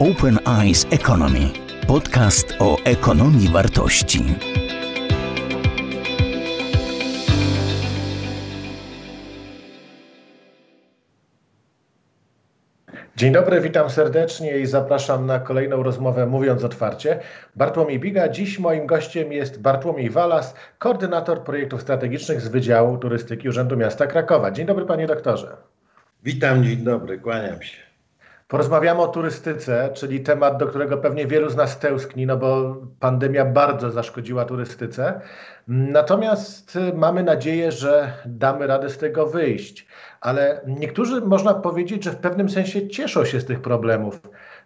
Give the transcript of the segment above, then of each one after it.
Open Eyes Economy. Podcast o ekonomii wartości. Dzień dobry, witam serdecznie i zapraszam na kolejną rozmowę Mówiąc Otwarcie. Bartłomiej Biga. Dziś moim gościem jest Bartłomiej Walas, koordynator projektów strategicznych z Wydziału Turystyki Urzędu Miasta Krakowa. Dzień dobry, panie doktorze. Witam, dzień dobry, kłaniam się. Porozmawiamy o turystyce, czyli temat, do którego pewnie wielu z nas tęskni, no bo pandemia bardzo zaszkodziła turystyce. Natomiast y, mamy nadzieję, że damy radę z tego wyjść. Ale niektórzy, można powiedzieć, że w pewnym sensie cieszą się z tych problemów.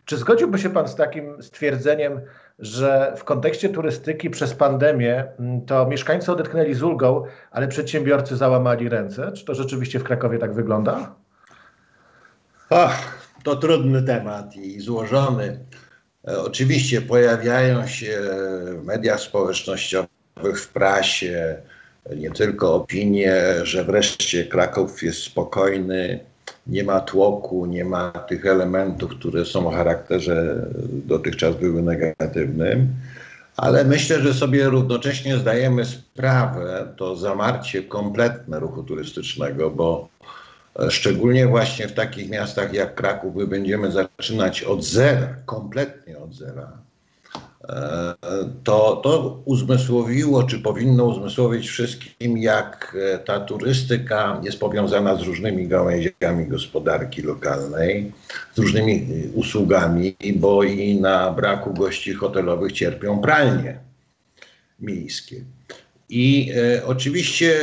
Czy zgodziłby się Pan z takim stwierdzeniem, że w kontekście turystyki przez pandemię to mieszkańcy odetchnęli z ulgą, ale przedsiębiorcy załamali ręce? Czy to rzeczywiście w Krakowie tak wygląda? Ach, to trudny temat i złożony. E, oczywiście pojawiają się w mediach społecznościowych, w prasie nie tylko opinie, że wreszcie Kraków jest spokojny, nie ma tłoku, nie ma tych elementów, które są o charakterze dotychczas były negatywnym, ale myślę, że sobie równocześnie zdajemy sprawę, to zamarcie kompletne ruchu turystycznego, bo szczególnie właśnie w takich miastach jak Kraków, my będziemy zaczynać od zera, kompletnie od zera. E, to, to uzmysłowiło, czy powinno uzmysłowić wszystkim, jak e, ta turystyka jest powiązana z różnymi gałęziami gospodarki lokalnej, z różnymi usługami, bo i na braku gości hotelowych cierpią pralnie miejskie. I e, oczywiście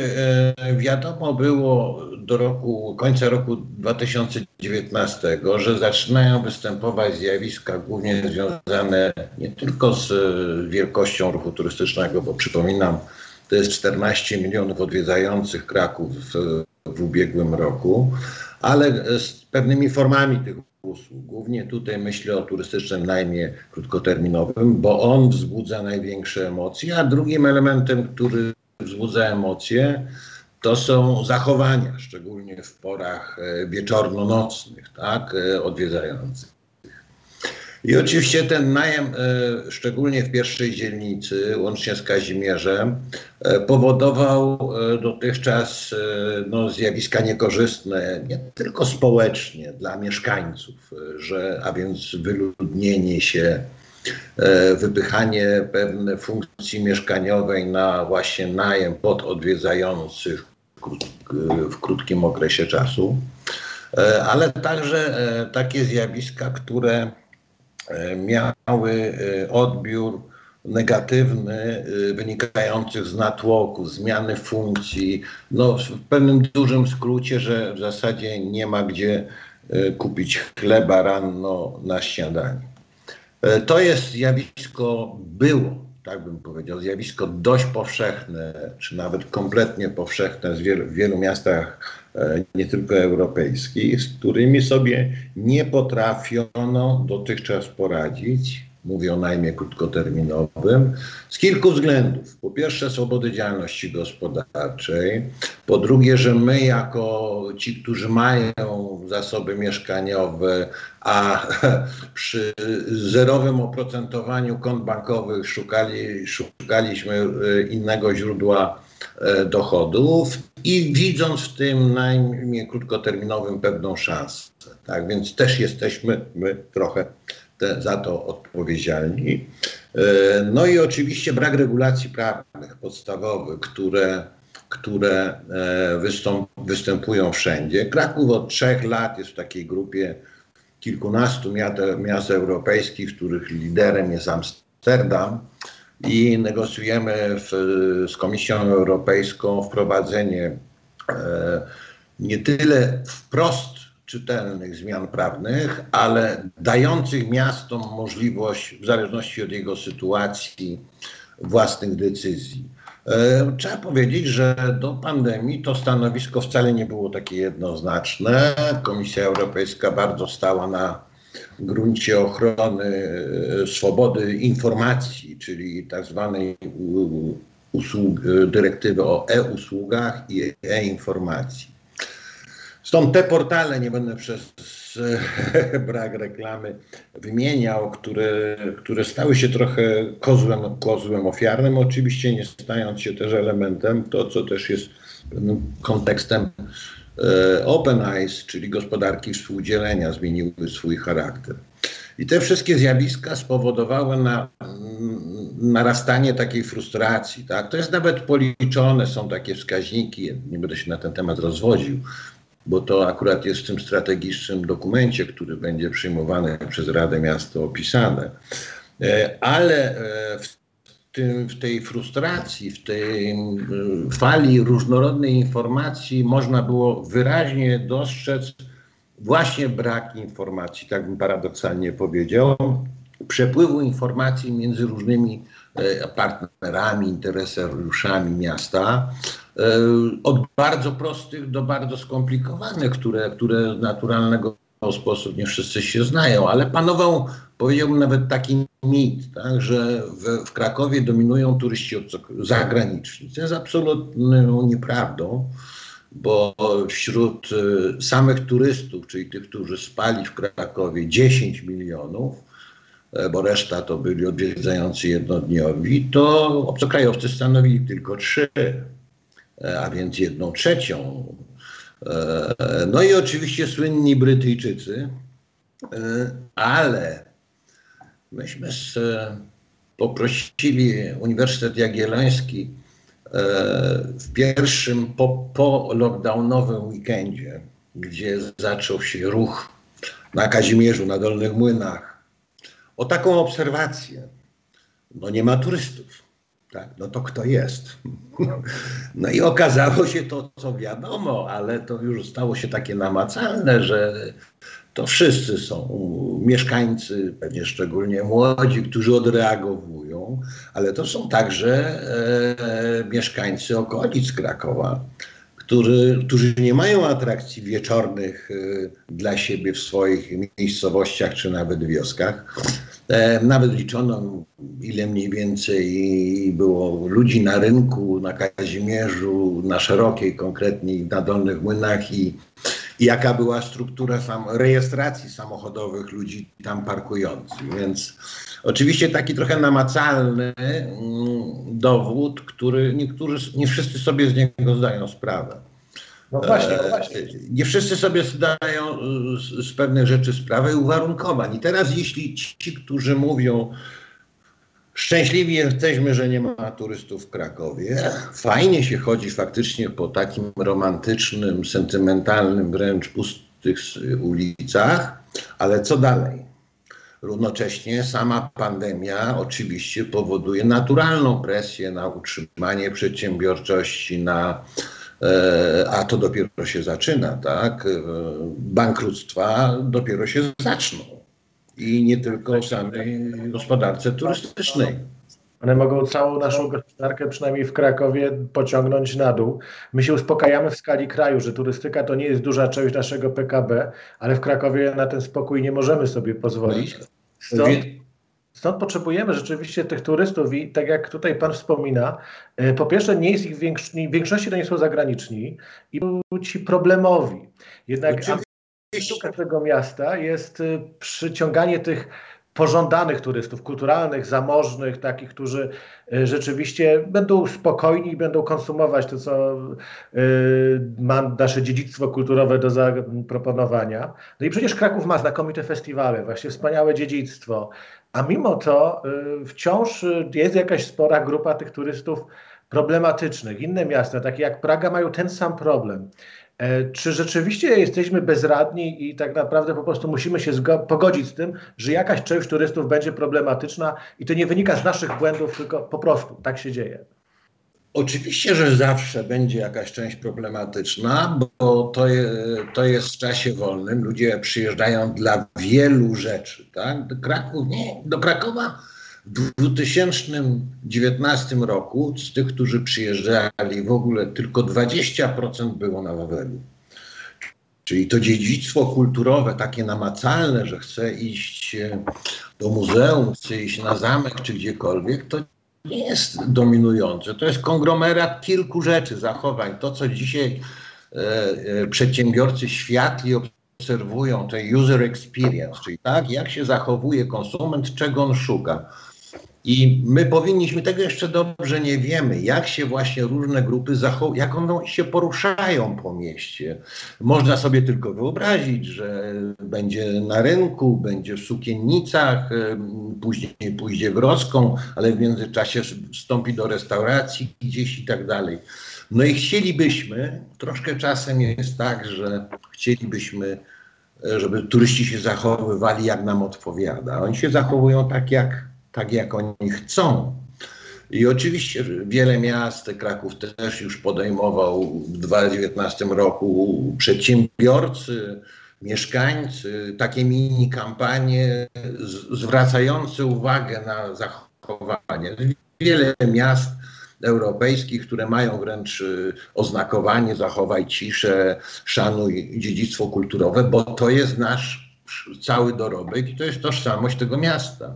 e, wiadomo było do roku, końca roku 2019, że zaczynają występować zjawiska głównie związane nie tylko z e, wielkością ruchu turystycznego, bo przypominam, to jest 14 milionów odwiedzających Kraków w, w ubiegłym roku, ale z pewnymi formami tych usług. Głównie tutaj myślę o turystycznym najmie krótkoterminowym, bo on wzbudza największe emocje, a drugim elementem, który wzbudza emocje, to są zachowania, szczególnie w porach e, wieczorno-nocnych, tak, e, odwiedzających. I oczywiście ten najem, e, szczególnie w pierwszej dzielnicy, łącznie z Kazimierzem, e, powodował e, dotychczas no, zjawiska niekorzystne nie tylko społecznie dla mieszkańców, że, a więc wyludnienie się, wypychanie pewnej funkcji mieszkaniowej na właśnie najem pod odwiedzających w krótkim okresie czasu, ale także takie zjawiska, które miały e, odbiór negatywny e, wynikających z natłoku, zmiany funkcji, no w pewnym dużym skrócie, że w zasadzie nie ma gdzie kupić chleba rano na śniadanie. To jest zjawisko, było, tak bym powiedział, zjawisko dość powszechne, czy nawet kompletnie powszechne w wielu, miastach E, nie tylko europejskich, z którymi sobie nie potrafiono dotychczas poradzić. Mówię o najmie krótkoterminowym, z kilku względów. Po pierwsze, swobody działalności gospodarczej. Po drugie, że my, jako ci, którzy mają zasoby mieszkaniowe, a przy zerowym oprocentowaniu kont bankowych szukali, szukaliśmy e, innego źródła E, dochodów i widząc w tym najmniej krótkoterminowym pewną szansę. Tak więc też jesteśmy my trochę te, za to odpowiedzialni. E, no i oczywiście brak regulacji prawnych podstawowych, które, które e, występują wszędzie. Kraków od trzech lat jest w takiej grupie kilkunastu miast, miast europejskich, których liderem jest Amsterdam i negocjujemy w, z Komisją Europejską wprowadzenie e, nie tyle wprost czytelnych zmian prawnych, ale dających miastom możliwość, w zależności od jego sytuacji, własnych decyzji. E, trzeba powiedzieć, że do pandemii to stanowisko wcale nie było takie jednoznaczne. Komisja Europejska bardzo stała na gruncie ochrony e, swobody informacji, czyli tak zwanej usług, dyrektywy o e-usługach i e-informacji. Stąd te portale, nie będę przez brak reklamy wymieniał, które, które stały się trochę kozłem, kozłem ofiarnym, oczywiście nie stając się też elementem, to co też jest pewnym kontekstem e, Open Eyes, czyli gospodarki współdzielenia, zmieniły swój charakter. I te wszystkie zjawiska spowodowały na, narastanie takiej frustracji. Tak? To jest nawet policzone, są takie wskaźniki, nie będę się na ten temat rozwodził, bo to akurat jest w tym strategicznym dokumencie, który będzie przyjmowany przez Radę Miasta opisane. E, ale e, w, w tej frustracji, w tej fali różnorodnej informacji można było wyraźnie dostrzec właśnie brak informacji, tak bym paradoksalnie powiedział, przepływu informacji między różnymi partnerami, interesariuszami miasta, e, od bardzo prostych do bardzo skomplikowanych, które, które naturalnego sposób nie wszyscy się znają, ale panował, powiedziałbym nawet taki mit, tak, że w, w Krakowie dominują turyści zagraniczni. To jest absolutną nieprawdą, bo wśród e, samych turystów, czyli tych, którzy spali w Krakowie 10 milionów, E, bo reszta to byli odwiedzający jednodniowi, to obcokrajowcy stanowili tylko trzy, e, a więc jedną trzecią. E, no i oczywiście słynni Brytyjczycy, ale myśmy z, poprosili Uniwersytet Jagielloński w pierwszym po, po lockdownowym weekendzie, gdzie zaczął się ruch na Kazimierzu, na Dolnych Młynach, o taką obserwację. No nie ma turystów. Tak, no to kto jest? No i okazało się to, co wiadomo, ale to już stało się takie namacalne, że to wszyscy są mieszkańcy, pewnie szczególnie młodzi, którzy odreagowują, ale to są także e, mieszkańcy okolic Krakowa, który, którzy nie mają atrakcji wieczornych y, dla siebie w swoich miejscowościach czy nawet wioskach. E, nawet liczono, ile mniej więcej było ludzi na rynku, na Kazimierzu, na Szerokiej konkretnie, na Dolnych Młynach i, i jaka była struktura sam, rejestracji samochodowych ludzi tam parkujących. Więc oczywiście taki trochę namacalny mm, dowód, który niektórzy, nie wszyscy sobie z niego zdają sprawę. No właśnie, no właśnie. Nie wszyscy sobie zdają z, z pewnych rzeczy sprawę i uwarunkowań. I teraz jeśli ci, którzy mówią, Szczęśliwi jesteśmy, że nie ma turystów w Krakowie. Fajnie się chodzi faktycznie po takim romantycznym, sentymentalnym, wręcz pustych ulicach, ale co dalej? Równocześnie sama pandemia oczywiście powoduje naturalną presję na utrzymanie przedsiębiorczości, na E, a to dopiero się zaczyna, tak? E, bankructwa dopiero się zaczną. I nie tylko w samej gospodarce turystycznej. One mogą całą naszą gospodarkę, przynajmniej w Krakowie, pociągnąć na dół. My się uspokajamy w skali kraju, że turystyka to nie jest duża część naszego PKB, ale w Krakowie na ten spokój nie możemy sobie pozwolić. No Stąd Stąd potrzebujemy rzeczywiście tych turystów i tak jak tutaj Pan wspomina, e, po pierwsze nie jest ich większość, w większości to nie są zagraniczni i ci problemowi. Jednak sztuka tego miasta jest e, przyciąganie tych pożądanych turystów kulturalnych, zamożnych, takich, którzy e, rzeczywiście będą spokojni i będą konsumować to, co ma nasze dziedzictwo kulturowe do zaproponowania. No i przecież Kraków ma znakomite festiwale, właśnie wspaniałe dziedzictwo, a mimo to y, wciąż jest jakaś spora grupa tych turystów problematycznych. Inne miasta, takie jak Praga, mają ten sam problem. E, czy rzeczywiście jesteśmy bezradni i tak naprawdę po prostu musimy się pogodzić z tym, że jakaś część turystów będzie problematyczna i to nie wynika z naszych błędów, tylko po prostu tak się dzieje? Oczywiście, że zawsze będzie jakaś część problematyczna, bo to, to jest w czasie wolnym. Ludzie przyjeżdżają dla wielu rzeczy. Tak? Do, Kraków, nie, do Krakowa 2019 roku z tych, którzy przyjeżdżali w ogóle tylko 20% było na Wawelu. Czyli to dziedzictwo kulturowe, takie namacalne, że chce iść do muzeum, chce iść na zamek czy gdziekolwiek, to nie jest dominujące. To jest konglomerat kilku rzeczy, zachowań. To, co dzisiaj przedsiębiorcy światli obserwują te user experience, czyli tak, jak się zachowuje konsument, czego on szuka. I my powinniśmy, tego jeszcze dobrze nie wiemy, jak się właśnie różne grupy zachowują, jak one się poruszają po mieście. Można sobie tylko wyobrazić, że będzie na rynku, będzie w sukiennicach, później pójdzie w Roską, ale w międzyczasie wstąpi do restauracji gdzieś i tak dalej. No i chcielibyśmy, troszkę czasem jest tak, że chcielibyśmy, żeby turyści się zachowywali jak nam odpowiada. Oni się zachowują tak jak tak jak oni chcą. I oczywiście wiele miast, Kraków też już podejmował w 2019 roku przedsiębiorcy, mieszkańcy, takie mini kampanie zwracające uwagę na zachowanie. Wiele miast europejskich, które mają wręcz y, oznakowanie zachowaj ciszę, szanuj dziedzictwo kulturowe, bo to jest nasz cały dorobek i to jest tożsamość tego miasta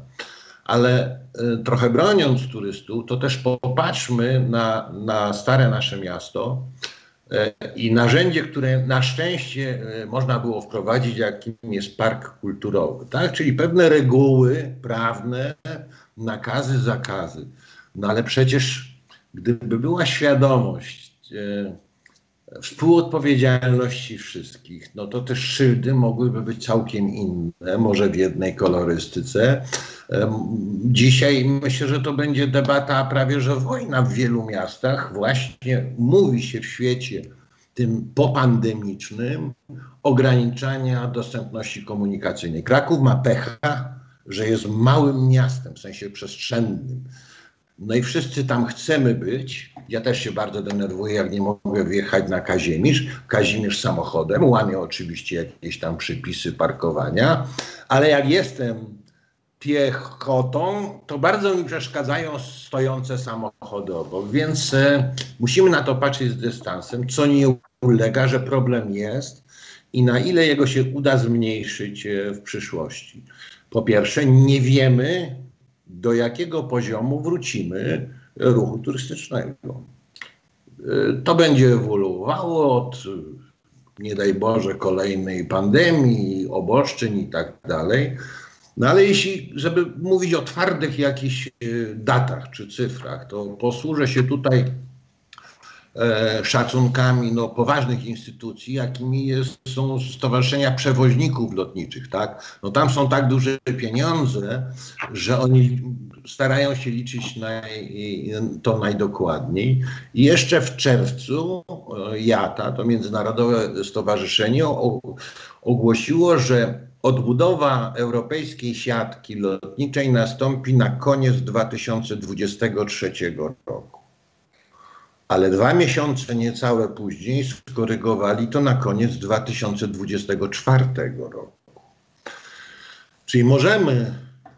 ale y, trochę broniąc turystów, to też popatrzmy na, na stare nasze miasto y, i narzędzie, które na szczęście y, można było wprowadzić, jakim jest park kulturowy, tak? czyli pewne reguły prawne, nakazy, zakazy. No ale przecież gdyby była świadomość współodpowiedzialności wszystkich, no to te szyldy mogłyby być całkiem inne, może w jednej kolorystyce. Dzisiaj myślę, że to będzie debata prawie że wojna w wielu miastach. Właśnie mówi się w świecie tym popandemicznym ograniczania dostępności komunikacyjnej. Kraków ma pecha, że jest małym miastem w sensie przestrzennym. No i wszyscy tam chcemy być. Ja też się bardzo denerwuję, jak nie mogę wjechać na Kazimierz. Kazimierz samochodem, łamię oczywiście jakieś tam przypisy parkowania, ale jak jestem piechotą, to bardzo mi przeszkadzają stojące samochody obok, więc e, musimy na to patrzeć z dystansem, co nie ulega, że problem jest i na ile jego się uda zmniejszyć e, w przyszłości. Po pierwsze, nie wiemy, do jakiego poziomu wrócimy ruchu turystycznego. E, to będzie ewoluowało od, nie daj Boże, kolejnej pandemii, obostrzeń i tak dalej. No ale jeśli, żeby mówić o twardych jakichś e, datach czy cyfrach, to posłużę się tutaj e, szacunkami no, poważnych instytucji, jakimi jest, są stowarzyszenia przewoźników lotniczych. Tak? No, tam są tak duże pieniądze, że oni starają się liczyć naj, to najdokładniej. I jeszcze w czerwcu JATA, to Międzynarodowe Stowarzyszenie, ogłosiło, że Odbudowa europejskiej siatki lotniczej nastąpi na koniec 2023 roku. Ale dwa miesiące niecałe później skorygowali to na koniec 2024 roku. Czyli możemy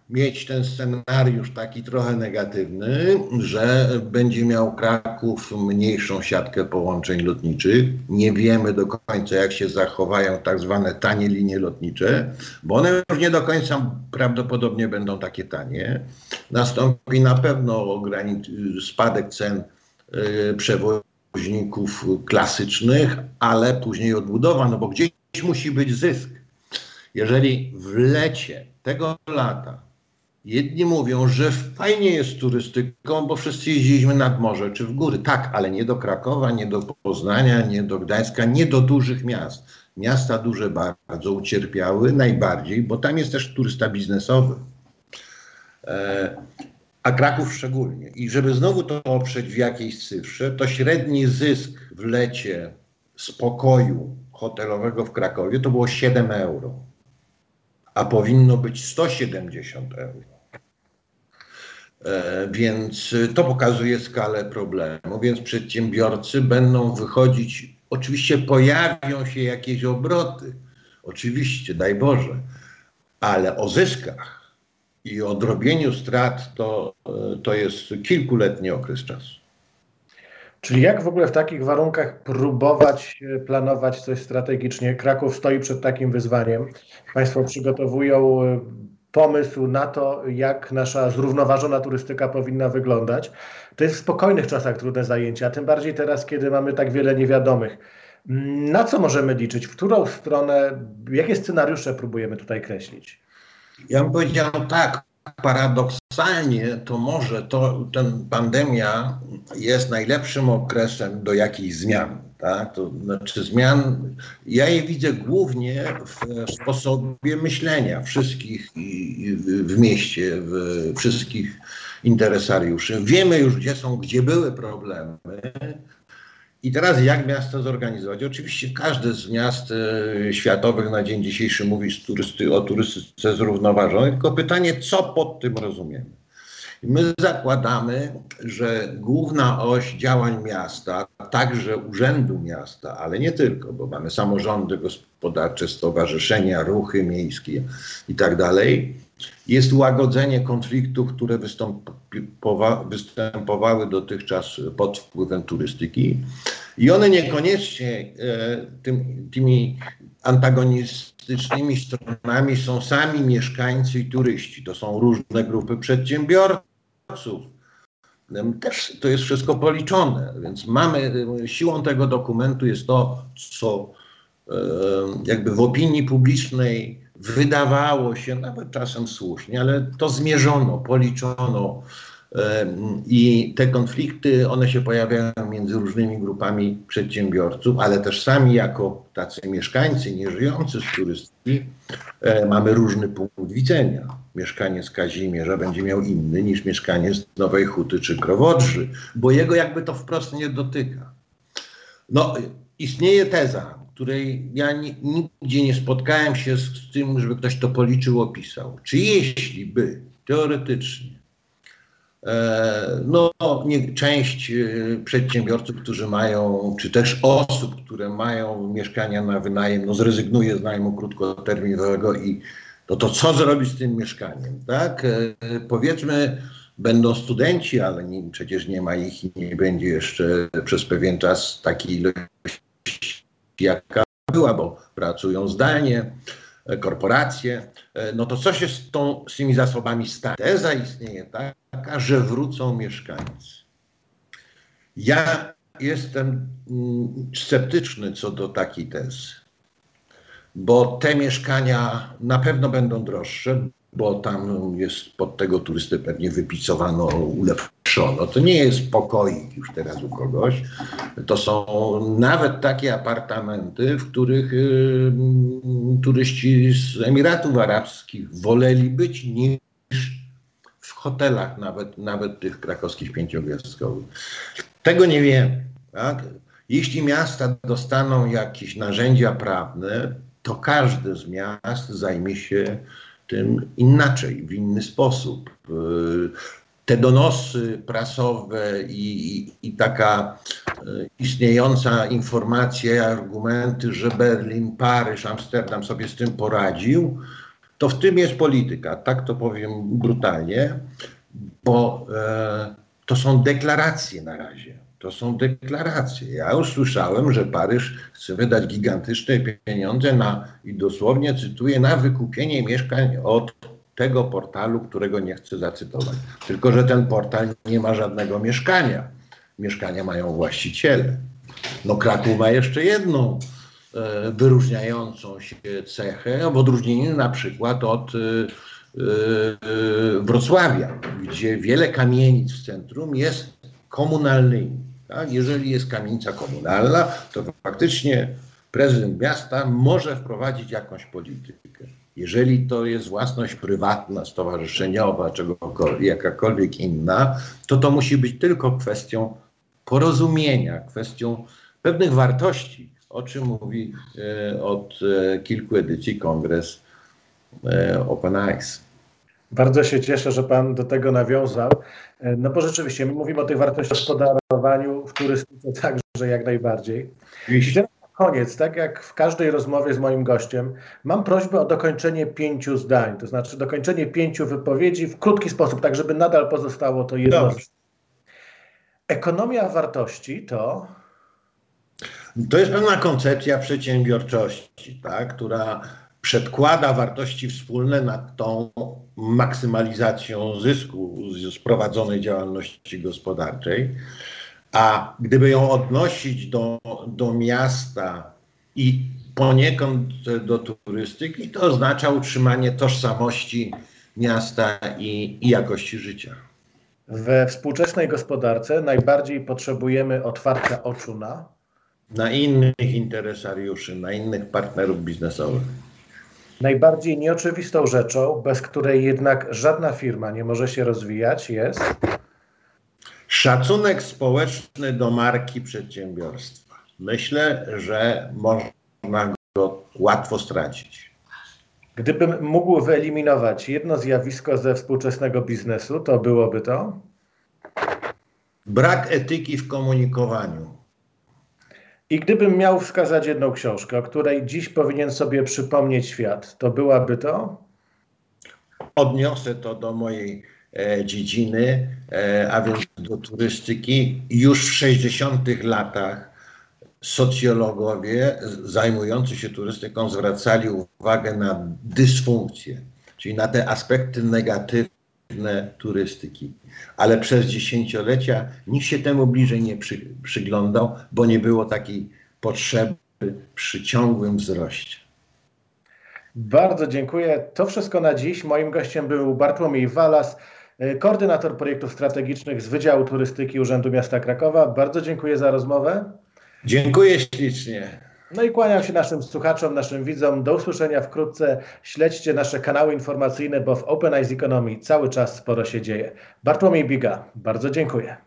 mieć ten scenariusz taki trochę negatywny, że będzie miał Kraków mniejszą siatkę połączeń lotniczych. Nie wiemy do końca, jak się zachowają tak zwane tanie linie lotnicze, bo one już nie do końca prawdopodobnie będą takie tanie. Nastąpi na pewno spadek cen y, przewoźników klasycznych, ale później odbudowa, no bo gdzieś musi być zysk. Jeżeli w lecie tego lata Jedni mówią, że fajnie jest turystyką, bo wszyscy jeździliśmy nad morze czy w góry. Tak, ale nie do Krakowa, nie do Poznania, nie do Gdańska, nie do dużych miast. Miasta duże bardzo ucierpiały najbardziej, bo tam jest też turysta biznesowy. E, a Kraków szczególnie. I żeby znowu to oprzeć w jakiejś cyfrze, to średni zysk w lecie spokoju hotelowego w Krakowie to było 7 euro, a powinno być 170 euro. E, więc to pokazuje skalę problemu, więc przedsiębiorcy będą wychodzić, oczywiście pojawią się jakieś obroty, oczywiście, daj Boże, ale o zyskach i o odrobieniu strat to, e, to jest kilkuletni okres czasu. Czyli jak w ogóle w takich warunkach próbować planować coś strategicznie? Kraków stoi przed takim wyzwaniem. Państwo przygotowują pomysł na to, jak nasza zrównoważona turystyka powinna wyglądać. To jest w spokojnych czasach trudne zajęcie, a tym bardziej teraz, kiedy mamy tak wiele niewiadomych. Na co możemy liczyć? W którą stronę, jakie scenariusze próbujemy tutaj kreślić? Ja bym powiedział tak, paradoksalnie to może to, ten pandemia jest najlepszym okresem do jakichś zmian. Tak? To znaczy zmian, ja je widzę głównie w sposobie myślenia wszystkich w mieście, w wszystkich interesariuszy. Wiemy już, gdzie są, gdzie były problemy. I teraz jak miasto zorganizować? Oczywiście każde z miast e, światowych na dzień dzisiejszy mówi turysty, o turystyce zrównoważonej, tylko pytanie, co pod tym rozumiemy? My zakładamy, że główna oś działań miasta, także urzędu miasta, ale nie tylko, bo mamy samorządy gospodarcze, stowarzyszenia, ruchy miejskie i tak dalej, jest łagodzenie konfliktów, które występowa występowały dotychczas pod wpływem turystyki. I one niekoniecznie e, tym, tymi antagonistycznymi stronami są sami mieszkańcy i turyści. To są różne grupy przedsiębiorców. Też to jest wszystko policzone, więc mamy, siłą tego dokumentu jest to, co e, jakby w opinii publicznej wydawało się, nawet czasem słusznie, ale to zmierzono, policzono i te konflikty, one się pojawiają między różnymi grupami przedsiębiorców, ale też sami jako tacy mieszkańcy nieżyjący z turystyki e, mamy różny punkt widzenia. Mieszkaniec Kazimierza będzie miał inny niż mieszkaniec Nowej Huty czy Krowodrzy, bo jego jakby to wprost nie dotyka. No, istnieje teza, której ja nigdzie nie spotkałem się z tym, żeby ktoś to policzył, opisał. Czy jeśli by teoretycznie e, no, nie, część e, przedsiębiorców, którzy mają, czy też osób, które mają mieszkania na wynajem, no zrezygnuje z najmu krótkoterminowego i no to co zrobić z tym mieszkaniem, tak? E, powiedzmy, będą studenci, ale nie, przecież nie ma ich i nie będzie jeszcze przez pewien czas takiej ilości jaka była, bo pracują zdalnie, korporacje, e, no to co się z, tą, z tymi zasobami stanie? Teza istnieje taka, że wrócą mieszkańcy. Ja jestem mm, sceptyczny co do takiej tezy, bo te mieszkania na pewno będą droższe, bo tam jest pod tego turystę pewnie wypicowano, ulepszono. To nie jest pokoik już teraz u kogoś. To są nawet takie apartamenty, w których y, turyści z Emiratów Arabskich woleli być niż w hotelach, nawet, nawet tych krakowskich pięciogwiazdkowych. Tego nie wiemy. Tak? Jeśli miasta dostaną jakieś narzędzia prawne, to każde z miast zajmie się tym inaczej, w inny sposób. Te donosy prasowe i, i, i taka e, istniejąca informacja, argumenty, że Berlin, Paryż, Amsterdam sobie z tym poradził, to w tym jest polityka, tak to powiem brutalnie, bo e, to są deklaracje na razie. To są deklaracje. Ja już słyszałem, że Paryż chce wydać gigantyczne pieniądze na, i dosłownie cytuję, na wykupienie mieszkań od tego portalu, którego nie chcę zacytować. Tylko, że ten portal nie ma żadnego mieszkania. Mieszkania mają właściciele. No Kraków ma jeszcze jedną e, wyróżniającą się cechę, w odróżnieniu na przykład od e, e, Wrocławia, gdzie wiele kamienic w centrum jest komunalnymi. Tak? Jeżeli jest kamienica komunalna, to faktycznie prezydent miasta może wprowadzić jakąś politykę. Jeżeli to jest własność prywatna, stowarzyszeniowa, czegokolwiek, jakakolwiek inna, to to musi być tylko kwestią porozumienia, kwestią pewnych wartości, o czym mówi e, od e, kilku edycji kongres e, Open Eyes. Bardzo się cieszę, że Pan do tego nawiązał. E, no bo rzeczywiście, my mówimy o tych wartościach gospodarowaniu w turystyce także jak najbardziej. Na koniec, tak jak w każdej rozmowie z moim gościem, mam prośbę o dokończenie pięciu zdań, to znaczy dokończenie pięciu wypowiedzi w krótki sposób, tak żeby nadal pozostało to jedno. Ekonomia wartości to... To jest pewna koncepcja przedsiębiorczości, tak, która przedkłada wartości wspólne nad tą maksymalizacją zysku z prowadzonej działalności gospodarczej. A gdyby ją odnosić do, do miasta i poniekąd do turystyki, to oznacza utrzymanie tożsamości miasta i, i jakości życia. We współczesnej gospodarce najbardziej potrzebujemy otwarcia oczu na na innych interesariuszy, na innych partnerów biznesowych. Najbardziej nieoczywistą rzeczą, bez której jednak żadna firma nie może się rozwijać, jest szacunek społeczny do marki przedsiębiorstwa. Myślę, że można go łatwo stracić. Gdybym mógł wyeliminować jedno zjawisko ze współczesnego biznesu, to byłoby to? Brak etyki w komunikowaniu. I gdybym miał wskazać jedną książkę, o której dziś powinien sobie przypomnieć świat, to byłaby to? Odniosę to do mojej dziedziny, e, a więc do turystyki. Już w 60 latach socjologowie zajmujący się turystyką zwracali uwagę na dysfunkcję, czyli na te aspekty negatywne turystyki. Ale przez dziesięciolecia nikt się temu bliżej nie przy, przyglądał, bo nie było takiej potrzeby przy ciągłym wzroście. Bardzo dziękuję. To wszystko na dziś. Moim gościem był Bartłomiej Walas, koordynator projektów strategicznych z Wydziału Turystyki Urzędu Miasta Krakowa. Bardzo dziękuję za rozmowę. Dziękuję ślicznie. No i kłaniam się naszym słuchaczom, naszym widzom. Do usłyszenia wkrótce. Śledźcie nasze kanały informacyjne, bo w Open Eyes Economy cały czas sporo się dzieje. Bartłomiej Biga, bardzo dziękuję.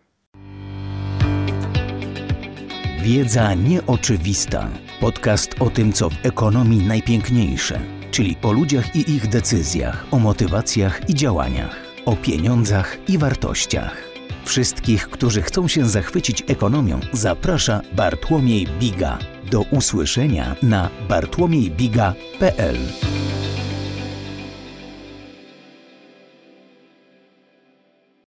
Wiedza nieoczywista. Podcast o tym, co w ekonomii najpiękniejsze, czyli o ludziach i ich decyzjach, o motywacjach i działaniach, o pieniądzach i wartościach. Wszystkich, którzy chcą się zachwycić ekonomią, zaprasza Bartłomiej Biga. Do usłyszenia na bartłomiejbiga.pl.